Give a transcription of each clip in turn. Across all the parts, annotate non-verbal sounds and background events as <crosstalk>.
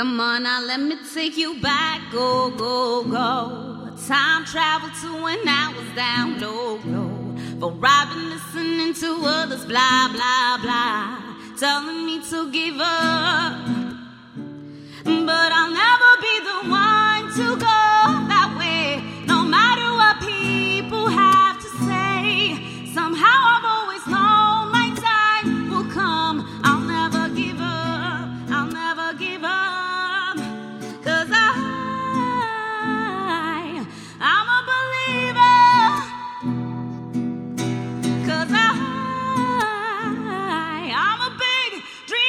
Come on now, let me take you back, go, go, go. Time travel to when I was down low, low. For been listening to others, blah, blah, blah. Telling me to give up.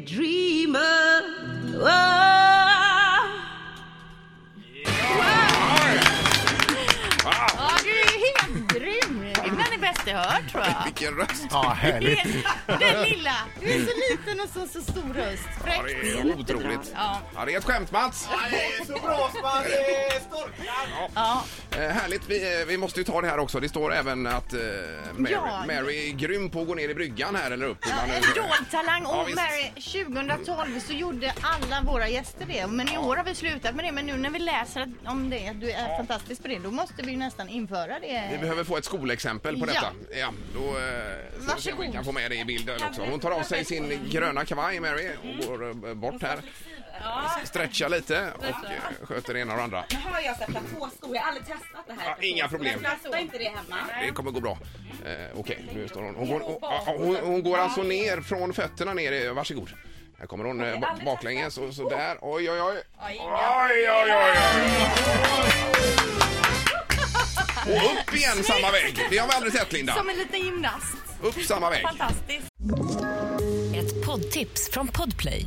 dreamer. Oh. Ja, du är helt grym. Det är bland det bästa jag hört tror jag. Vilken röst! Ja, härligt. Den lilla. Du är så liten och så, så stor röst. Ja, Fräckt. det är otroligt. Ja. Ja, det är ett skämt Mats. Det är så bra som man eh, storknar. Ja. Eh, härligt, vi, eh, vi måste ju ta det här också. Det står även att eh, Mary, Ja. Mary är grym på att gå ner i bryggan här eller upp. nu- En dold talang. Ja, Och. Mary, 2012 så gjorde alla våra gäster det. Men i år har vi slutat med det. Men nu när vi läser om det, du är fantastisk på det, då måste vi nästan införa det. Vi behöver få ett skolexempel på Ja. detta. Ja, då eh, ska vi Varsågod. kan få med det i bilden också. Hon tar av sig sin gröna kavaj, Mary, och går eh, bort här. Stretchar lite och eh, sköter det ena och det andra. Nu har jag sett platåskor, jag har aldrig testat det här. Ja, inga problem. Jag testar inte det hemma. Det kommer gå bra. Eh, Okej, nu står hon. Hon går, hon, hon, hon går alltså ner från fötterna ner. Varsågod. Här kommer hon eh, ba- baklänges och så där. Oj, oj, oj. Oj, oj, oj, oj. <laughs> Och upp igen samma väg. Det har vi aldrig sett, Linda. Som en liten gymnast. Upp samma väg. Fantastiskt. Ett poddtips från Podplay.